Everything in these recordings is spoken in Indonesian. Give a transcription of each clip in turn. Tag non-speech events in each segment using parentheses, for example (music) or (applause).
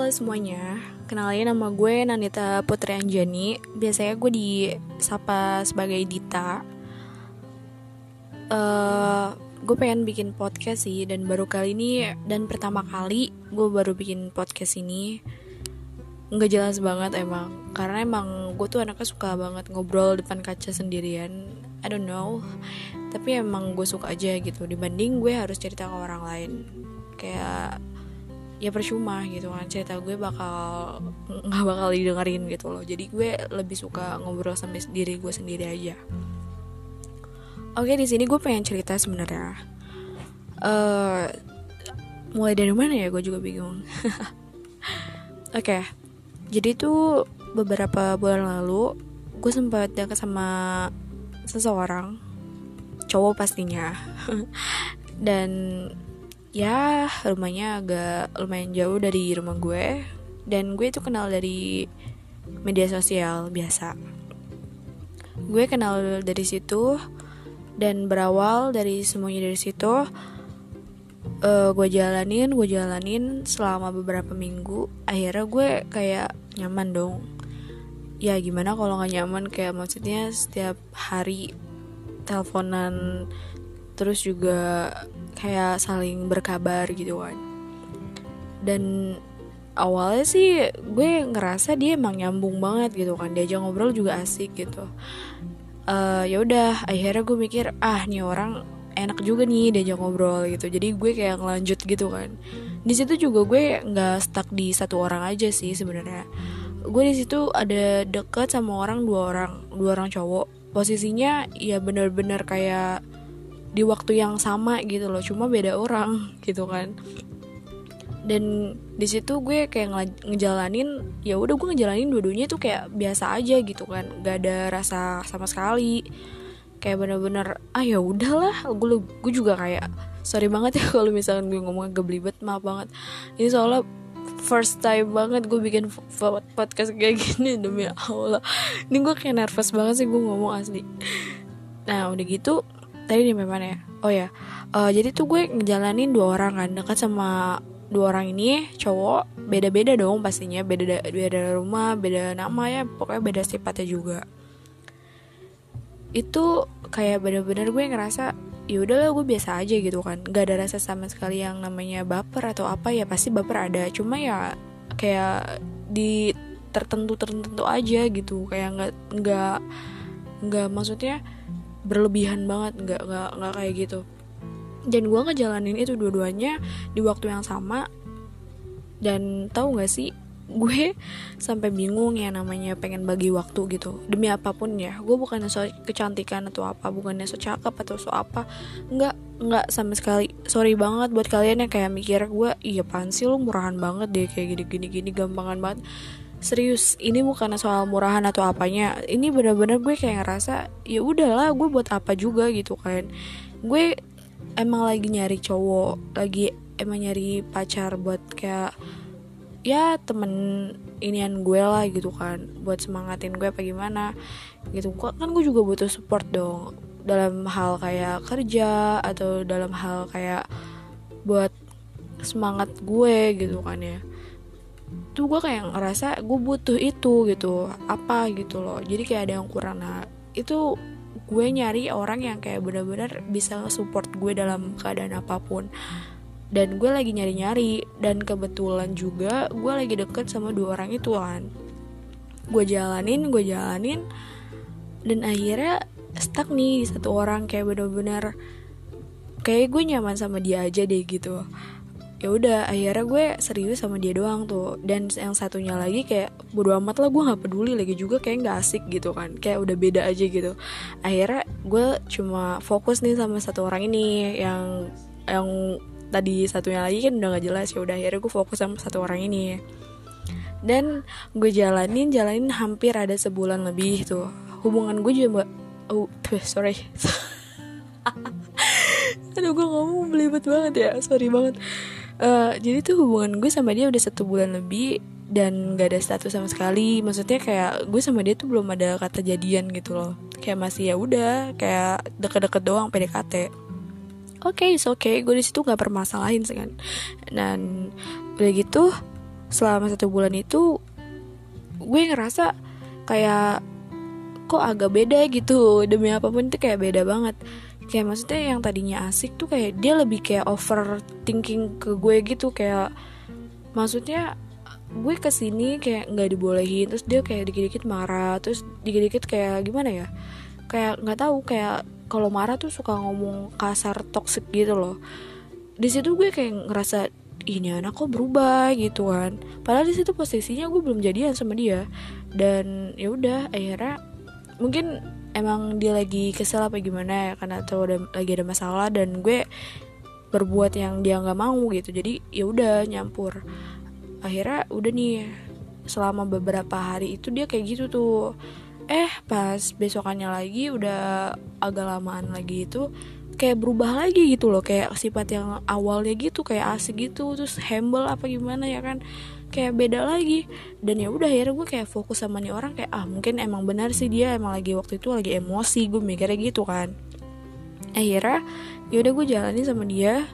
Halo semuanya, kenalin nama gue Nanita Putri Anjani. Biasanya gue disapa sebagai Dita. Uh, Gue pengen bikin podcast sih Dan baru kali ini dan pertama kali gue baru bikin podcast ini. Nggak jelas banget emang Karena emang gue tuh anaknya suka banget ngobrol depan kaca sendirian. I don't know. Tapi emang gue suka aja gitu Dibanding gue harus cerita ke orang lain. Kayak ya percuma gitu kan. Cerita gue bakal nggak bakal didengerin gitu loh. Jadi gue lebih suka ngobrol sama diri gue sendiri aja. Oke di sini gue pengen cerita sebenarnya. Uh, mulai dari mana ya? Gue juga bingung. (laughs) Oke jadi tuh beberapa bulan lalu gue sempat dekat sama seseorang cowok pastinya. (laughs) Dan ya rumahnya agak lumayan jauh dari rumah gue. Dan gue itu kenal dari media sosial biasa. Gue kenal dari situ dan berawal dari semuanya dari situ. Uh, gue jalanin gue jalanin selama beberapa minggu. Akhirnya gue kayak nyaman dong. Ya gimana kalau nggak nyaman? Kayak maksudnya setiap hari teleponan terus juga kayak saling berkabar gitu kan. Dan awalnya sih gue ngerasa dia emang nyambung banget gitu kan diajak ngobrol juga asik gitu. Uh, ya udah akhirnya gue mikir ah nih orang enak juga nih diajak ngobrol gitu. Jadi gue kayak ngelanjut gitu kan. Di situ juga gue nggak stuck di satu orang aja sih sebenarnya. Gue di situ ada deket sama orang dua orang dua orang cowok. Posisinya ya bener-bener kayak di waktu yang sama gitu loh cuma beda orang gitu kan. Dan di situ gue kayak ngejalanin ya udah gue ngejalanin dua-duanya tuh kayak biasa aja gitu kan gak ada rasa sama sekali. Kayak bener-bener ah ya udahlah. Gue gue juga kayak sorry banget ya (laughs) kalau misalkan gue ngomong agak belibet maaf banget. Ini soalnya first time banget gue bikin podcast kayak gini (laughs) demi allah. Ini gue kayak nervous banget sih gue ngomong asli. Nah udah gitu tadi di mana ya? Oh ya uh, jadi tuh gue ngejalanin dua orang kan dekat sama dua orang ini cowok beda-beda dong pastinya beda beda rumah beda nama ya pokoknya beda sifatnya juga. Itu kayak bener-bener gue ngerasa ya udahlah gue biasa aja gitu kan gak ada rasa sama sekali yang namanya baper atau apa ya pasti baper ada. Cuma ya kayak di tertentu tertentu aja gitu kayak nggak nggak nggak maksudnya berlebihan banget nggak nggak nggak kayak gitu. Dan gue ngejalanin itu dua-duanya di waktu yang sama. Dan tahu nggak sih gue sampai bingung ya namanya pengen bagi waktu gitu. Demi apa pun ya gue bukannya so kecantikan atau apa bukannya so cakep atau so apa. Nggak nggak sama sekali. Sorry banget buat kalian yang kayak mikir gue iya pansil lu murahan banget deh kayak gini gini gini gampangan banget serius ini bukan soal murahan atau apanya? Ini bener-bener gue kayak ngerasa ya udahlah gue buat apa juga gitu kan. Gue emang lagi nyari cowok lagi emang nyari pacar buat kayak ya temen inian gue lah gitu kan buat semangatin gue apa gimana gitu. Kan gue juga butuh support dong dalam hal kayak kerja atau dalam hal kayak buat semangat gue gitu kan ya tuh gue kayak ngerasa gue butuh itu gitu apa gitu loh. Jadi kayak ada yang kurang. Nah itu gue nyari orang yang kayak benar-benar bisa support gue dalam keadaan apa pun. Dan gue lagi nyari-nyari dan kebetulan juga gue lagi deket sama dua orang itu kan. Gue jalanin gue jalanin dan akhirnya stuck nih di satu orang kayak bener-bener kayak gue nyaman sama dia aja deh gitu ya udah akhirnya gue serius sama dia doang tuh. Dan yang satunya lagi kayak bodo amat lah gue nggak peduli lagi juga kayak nggak asik gitu kan. Kayak udah beda aja gitu. Akhirnya gue cuma fokus nih sama satu orang ini yang yang tadi satunya lagi kan udah nggak jelas ya udah akhirnya gue fokus sama satu orang ini. Dan gue jalanin jalanin hampir ada sebulan lebih tuh. Hubungan gue juga oh sorry. (laughs) Aduh gue ngomong belibet banget ya sorry banget uh, jadi tuh hubungan gue sama dia udah satu bulan lebih dan gak ada status sama sekali. Maksudnya kayak gue sama dia tuh belum ada kata jadian gitu loh. Kayak masih ya udah kayak deket-deket doang PDKT oke okay, oke okay. gue di situ nggak permasalahin kan. Dan udah gitu selama satu bulan itu gue ngerasa kayak kok agak beda gitu. Demi apa pun itu kayak beda banget kayak maksudnya yang tadinya asik tuh kayak dia lebih kayak overthinking ke gue gitu kayak maksudnya gue ke sini kayak nggak dibolehin terus dia kayak dikit-dikit marah terus dikit-dikit kayak gimana ya kayak nggak tahu kayak kalau marah tuh suka ngomong kasar toxic gitu loh. Di situ gue kayak ngerasa ini anak kok berubah gitu kan. Padahal di situ posisinya gue belum jadian sama dia. Dan ya udah akhirnya mungkin emang dia lagi kesel apa gimana ya karena atau ada, lagi ada masalah dan gue berbuat yang dia nggak mau gitu. Jadi ya udah nyampur. Akhirnya udah nih selama beberapa hari itu dia kayak gitu tuh. Eh pas besokannya lagi udah agak lamaan lagi itu kayak berubah lagi gitu loh. Kayak sifat yang awalnya gitu kayak asik gitu terus humble apa gimana ya kan kayak beda lagi. Dan ya udah akhirnya gue kayak fokus sama nih orang kayak ah mungkin emang benar sih dia emang lagi waktu itu lagi emosi gue mikirnya gitu kan. Akhirnya ya udah gue jalanin sama dia.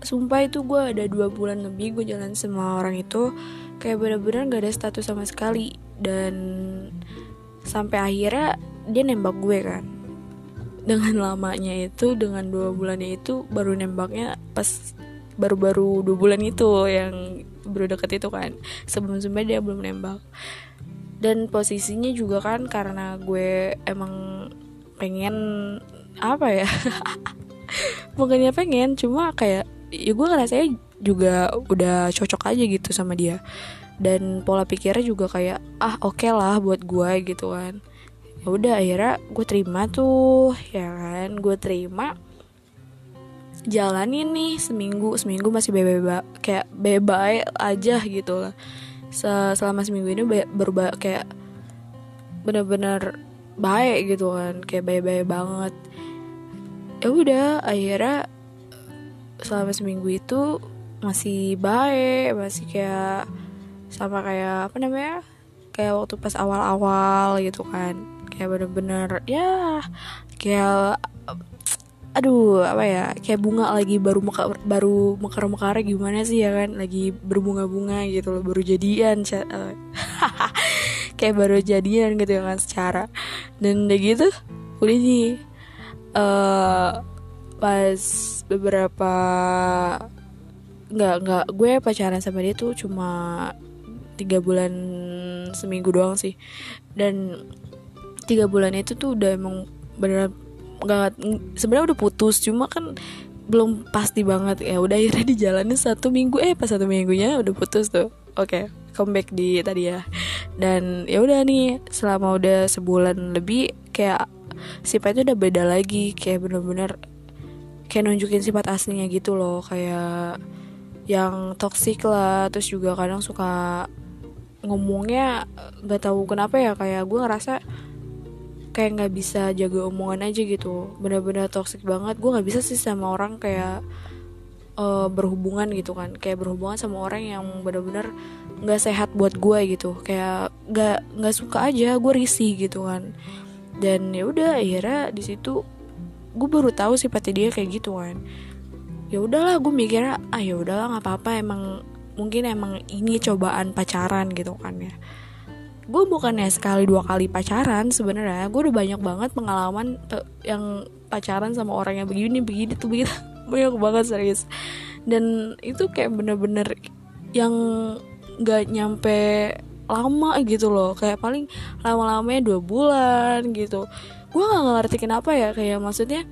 Sumpah itu gue ada dua bulan lebih gue jalan sama orang itu kayak bener-bener gak ada status sama sekali. Dan sampai akhirnya dia nembak gue kan. Dengan lamanya itu dengan dua bulannya itu baru nembaknya pas baru-baru dua bulan itu yang baru deket itu kan. Sebelum-sebelumnya dia belum nembak. Dan posisinya juga kan karena gue emang pengen apa ya? (laughs) Bukannya pengen cuma kayak ya gue ngerasanya juga udah cocok aja gitu sama dia. Dan pola pikirnya juga kayak ah oke okay lah buat gue gitu kan. Ya udah akhirnya gue terima tuh ya kan. Gue terima jalanin nih seminggu seminggu masih beba kayak bebas aja gitu. Lah selama seminggu ini berubah kayak bener-bener baik gitu kan kayak baik-baik banget. Ya udah akhirnya selama seminggu itu masih baik masih kayak sama kayak apa namanya kayak waktu pas awal-awal gitu kan. Kayak bener-bener ya kayak aduh apa ya kayak bunga lagi baru meka, baru mekar-mekar gimana sih ya kan? Lagi berbunga-bunga gitu loh baru jadian (laughs) kayak baru jadian gitu ya kan secara. Dan udah gitu udah nih uh, pas beberapa nggak nggak gue pacaran sama dia tuh cuma tiga bulan seminggu doang sih. Dan tiga bulan itu tuh udah emang beneran nggak sebenarnya udah putus cuma kan belum pasti banget. Ya udah akhirnya dijalanin satu minggu. Eh pas satu minggunya udah putus tuh. Oke okay, comeback di tadi ya. Dan ya udah nih selama udah sebulan lebih kayak sifatnya udah beda lagi. Kayak bener-bener kayak nunjukin sifat aslinya gitu loh. Kayak yang toksik lah. Terus juga kadang suka ngomongnya nggak tahu kenapa ya. Kayak gue ngerasa kayak nggak bisa jaga omongan aja gitu. Bener-bener toksik banget. Gue nggak bisa sih sama orang kayak uh, berhubungan gitu kan. Kayak berhubungan sama orang yang bener-bener nggak sehat buat gue gitu. Kayak nggak nggak suka aja gue risih gitu kan. Dan ya udah akhirnya di situ gue baru tahu sifatnya dia kayak gitu kan. Ya udahlah gue mikirnya ah ya udahlah nggak apa-apa emang mungkin emang ini cobaan pacaran gitu kan ya gue bukannya sekali dua kali pacaran sebenarnya. Gue udah banyak banget pengalaman yang pacaran sama orang yang begini begini tuh begitu. (laughs) Banyak banget serius. Dan itu kayak bener-bener yang nggak nyampe lama gitu loh. Kayak paling lama-lamanya dua bulan gitu. Gue gak ngerti kenapa ya kayak maksudnya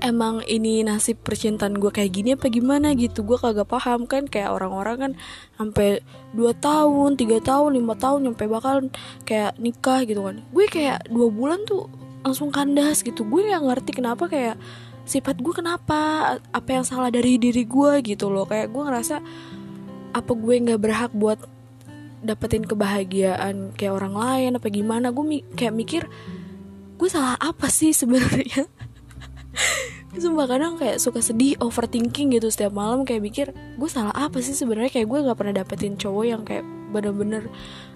emang ini nasib percintaan gue kayak gini apa gimana? Gitu. Gue kagak paham kan kayak orang-orang kan sampai 2 tahun tiga tahun lima tahun nyampe bakal kayak nikah gitu kan. Gue kayak dua bulan tuh langsung kandas gitu. Gue nggak ngerti kenapa kayak sifat gue kenapa apa yang salah dari diri gue gitu loh. Kayak gue ngerasa apa gue nggak berhak buat dapetin kebahagiaan kayak orang lain apa gimana. Gue mi kayak mikir gue salah apa sih sebenarnya Sumpah kadang kayak suka sedih overthinking gitu setiap malam kayak mikir gue salah apa sih sebenarnya? Kayak gue nggak pernah dapetin cowok yang kayak bener-bener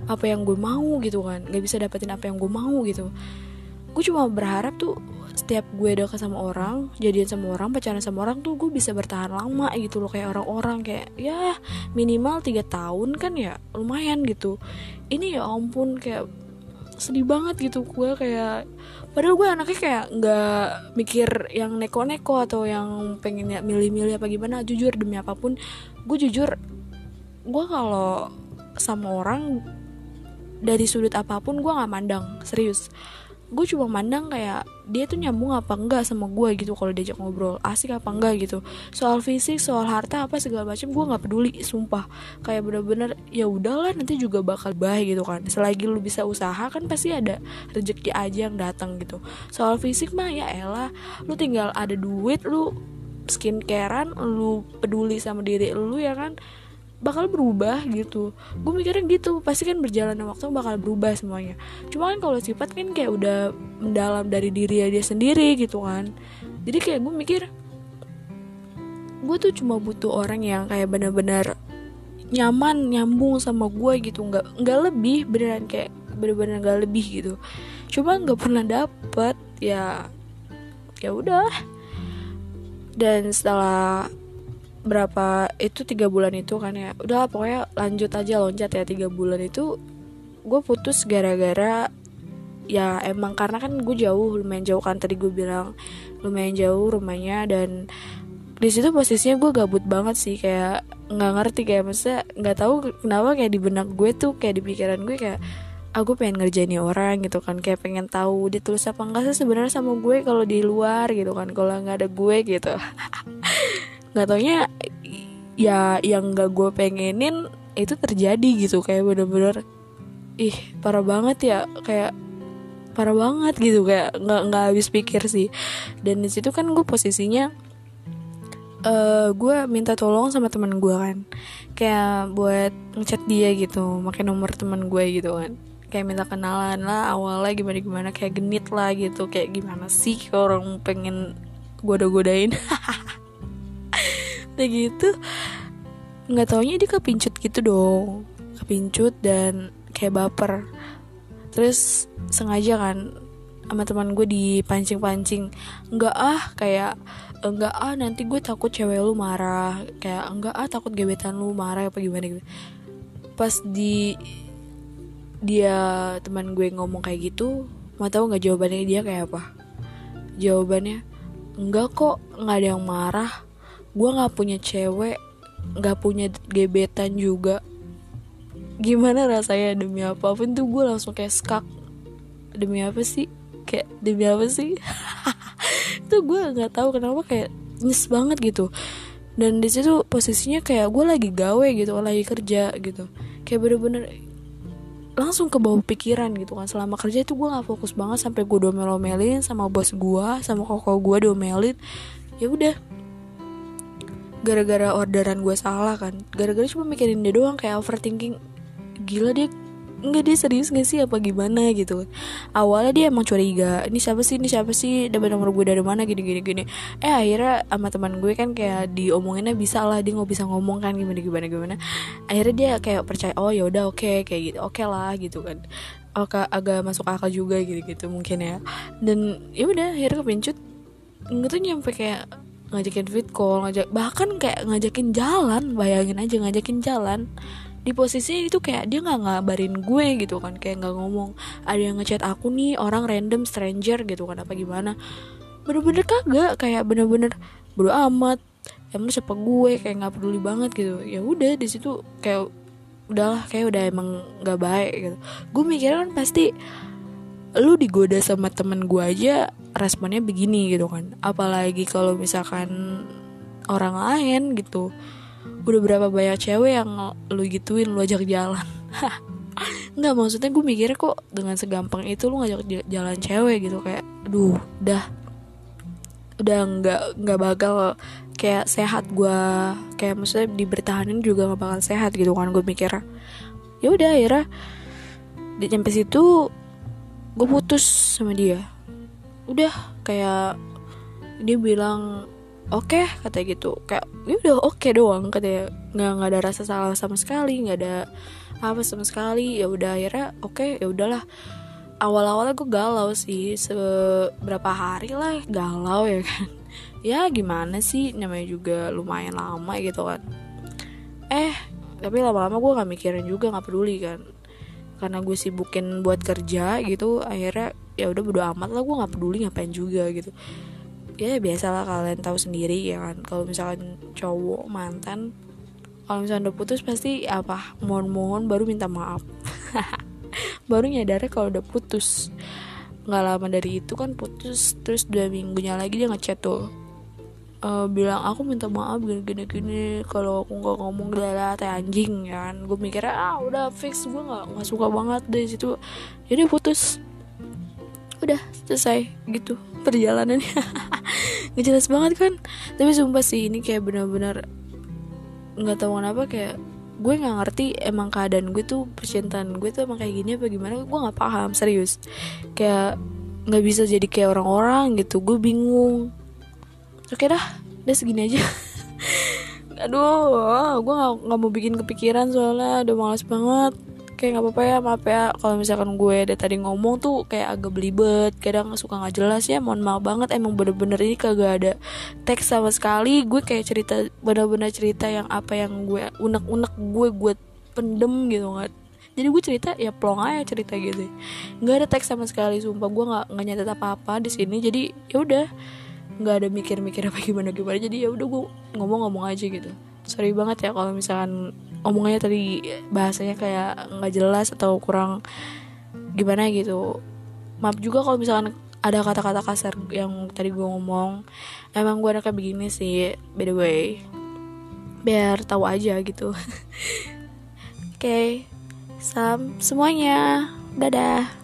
apa yang gue mau gitu kan. Nggak bisa dapetin apa yang gue mau gitu. Gue cuma berharap tuh setiap gue dekat sama orang jadian sama orang pacaran sama orang tuh gue bisa bertahan lama gitu loh kayak orang-orang kayak ya minimal tiga tahun kan ya lumayan gitu. Ini ya ampun kayak sedih banget gitu gue kayak padahal gue anaknya kayak nggak mikir yang neko-neko atau yang pengen milih-milih apa gimana. Jujur demi apa pun gue jujur gue kalau sama orang dari sudut apa pun gue nggak mandang. Serius gue cuma mandang kayak dia tuh nyambung apa enggak sama gue gitu kalau diajak ngobrol. Asik apa enggak gitu. Soal fisik soal harta apa segala macam gue nggak peduli sumpah. Kayak bener-bener ya udahlah nanti juga bakal baik gitu kan. Selagi lu bisa usaha kan pasti ada rezeki aja yang datang gitu. Soal fisik mah ya elah lu tinggal ada duit lu skincarean lu peduli sama diri lu ya kan bakal berubah gitu. Gue mikirnya gitu pasti kan berjalan waktu bakal berubah semuanya. Cuma kan kalau sifat kan kayak udah mendalam dari diri dia sendiri gitu kan. Jadi kayak gue mikir gue tuh cuma butuh orang yang kayak bener-bener nyaman nyambung sama gue gitu. Nggak nggak lebih beneran kayak bener-bener nggak lebih gitu. Cuma nggak pernah dapet ya ya udah. Dan setelah berapa itu tiga bulan itu kan ya. Udah pokoknya lanjut aja loncat ya tiga bulan itu. Gue putus gara-gara ya emang karena kan gue jauh lumayan jauh kan tadi gue bilang. Lumayan jauh rumahnya dan di situ posisinya gue gabut banget sih kayak nggak ngerti kayak masa nggak tahu kenapa kayak di benak gue tuh kayak di pikiran gue kayak aku ah, pengen ngerjain orang gitu kan. Kayak pengen tahu dia tulis apa enggak sih sebenarnya sama gue kalau di luar gitu kan kalau nggak ada gue gitu (laughs) nggak taunya ya yang gak gue pengenin itu terjadi gitu. Kayak bener-bener ih parah banget ya. Kayak parah banget gitu. Kayak nggak nggak habis pikir sih. Dan di situ kan gue posisinya uh, gue minta tolong sama teman gue kan. Kayak buat ngechat dia gitu pakai nomor teman gue gitu kan. Kayak minta kenalan lah awalnya gimana gimana kayak genit lah gitu. Kayak gimana sih orang pengen goda-godain (laughs) udah gitu. Nggak taunya dia kepincut gitu dong. Kepincut dan kayak baper. Terus sengaja kan sama teman gue dipancing-pancing. Nggak ah kayak enggak ah nanti gue takut cewek lu marah. Kayak enggak ah takut gebetan lu marah apa gimana gitu. Pas di dia teman gue ngomong kayak gitu mau tahu nggak jawabannya dia kayak apa? Jawabannya enggak kok nggak ada yang marah gue nggak punya cewek nggak punya gebetan juga. Gimana rasanya demi apa pun tuh gue langsung kayak skak. Demi apa sih? Kayak demi apa sih? (laughs) Itu gue nggak tahu kenapa kayak nyes banget gitu. Dan di situ posisinya kayak gue lagi gawe gitu lagi kerja gitu. Kayak bener-bener langsung ke bawah pikiran gitu kan. Selama kerja itu gue nggak fokus banget sampai gue domel-omelin sama bos gue sama koko gue domelin. Ya udah gara-gara orderan gue salah kan. Gara-gara cuma mikirin dia doang kayak overthinking. Gila dia Enggak dia serius gak sih? Apa gimana gitu Awalnya dia emang curiga Ini siapa sih, ini siapa sih? Dapat nomor gue dari mana? Gini gini gini. Eh akhirnya sama teman gue kan kayak diomonginnya bisa lah Dia nggak bisa ngomong kan gimana gimana gimana. Akhirnya dia kayak percaya Oh ya udah oke okay, kayak gitu Oke okay lah gitu kan. Oke, agak masuk akal juga gitu-gitu mungkin ya. Dan ya udah akhirnya kepincut. Nggak tuh nyampe kayak ngajakin fit call ngajak bahkan kayak ngajakin jalan bayangin aja ngajakin jalan di posisi itu kayak dia nggak ngabarin gue gitu kan kayak nggak ngomong ada yang ngechat aku nih orang random stranger gitu kan apa gimana. Bener-bener kagak kayak bener-bener bodo amat. Emang siapa gue? Kayak nggak peduli banget gitu. Ya udah di situ kayak udahlah kayak udah emang nggak baik gitu. Gue mikirnya kan pasti lu digoda sama temen gue aja responnya begini gitu kan. Apalagi kalau misalkan orang lain gitu. Udah berapa banyak cewek yang lu gituin lu ajak jalan. (laughs) Nggak maksudnya gue mikirnya kok dengan segampang itu lu ngajak jalan cewek gitu kayak duh udah udah nggak nggak bakal kayak sehat gue kayak maksudnya dibertahanin juga nggak bakal sehat gitu kan gue mikir ya udah akhirnya di situ gue putus sama dia. Udah kayak dia bilang oke okay, kata gitu. Kayak ya udah oke okay doang katanya nggak nggak ada rasa salah sama sekali nggak ada apa sama sekali. Ya udah akhirnya oke okay, ya udahlah. Awal-awalnya gue galau sih seberapa hari lah galau ya kan. (laughs) Ya gimana sih? Namanya juga lumayan lama gitu kan. Eh tapi lama-lama gue nggak mikirin juga nggak peduli kan karena gue sibukin buat kerja gitu akhirnya ya udah bodo amat lah gue nggak peduli ngapain juga gitu. Ya biasalah kalian tahu sendiri ya kan kalau misalkan cowok mantan kalau misalnya udah putus pasti apa mohon-mohon baru minta maaf. (laughs) Baru nyadarnya kalau udah putus. Nggak lama dari itu kan putus terus dua minggunya lagi dia ngechat tuh uh, bilang aku minta maaf gini gini gini. Kalau aku nggak ngomong gila teh anjing kan. Gue mikirnya ah udah fix gue nggak nggak suka banget dari situ. Jadi putus. Udah selesai gitu perjalanannya. (laughs) Nggak jelas banget kan. Tapi sumpah sih ini kayak benar-benar nggak tahu kenapa kayak gue nggak ngerti emang keadaan gue tuh percintaan gue tuh emang kayak gini apa gimana gue nggak paham serius. Kayak nggak bisa jadi kayak orang-orang gitu gue bingung oke dah udah segini aja. (laughs) Aduh gue nggak nggak mau bikin kepikiran soalnya udah males banget. Kayak nggak apa-apa ya maaf ya kalau misalkan gue dari tadi ngomong tuh kayak agak belibet. Kadang suka nggak jelas ya mohon maaf banget emang bener-bener ini kagak ada teks sama sekali. Gue kayak cerita bener-bener cerita yang apa yang gue unek-unek gue gue pendem gitu nggak. Jadi gue cerita ya plong aja cerita gitu. Nggak ada teks sama sekali sumpah. Gue nggak nggak nyatet apa-apa di sini jadi ya udah nggak ada mikir-mikir apa gimana gimana. Jadi ya udah gue ngomong-ngomong aja gitu. Sorry banget ya kalau misalkan omongannya tadi bahasanya kayak nggak jelas atau kurang gimana gitu. Maaf juga kalau misalkan ada kata-kata kasar yang tadi gue ngomong. Emang gue anaknya begini sih by the way. Biar tahu aja gitu. Oke (laughs) okay. sam semuanya. Dadah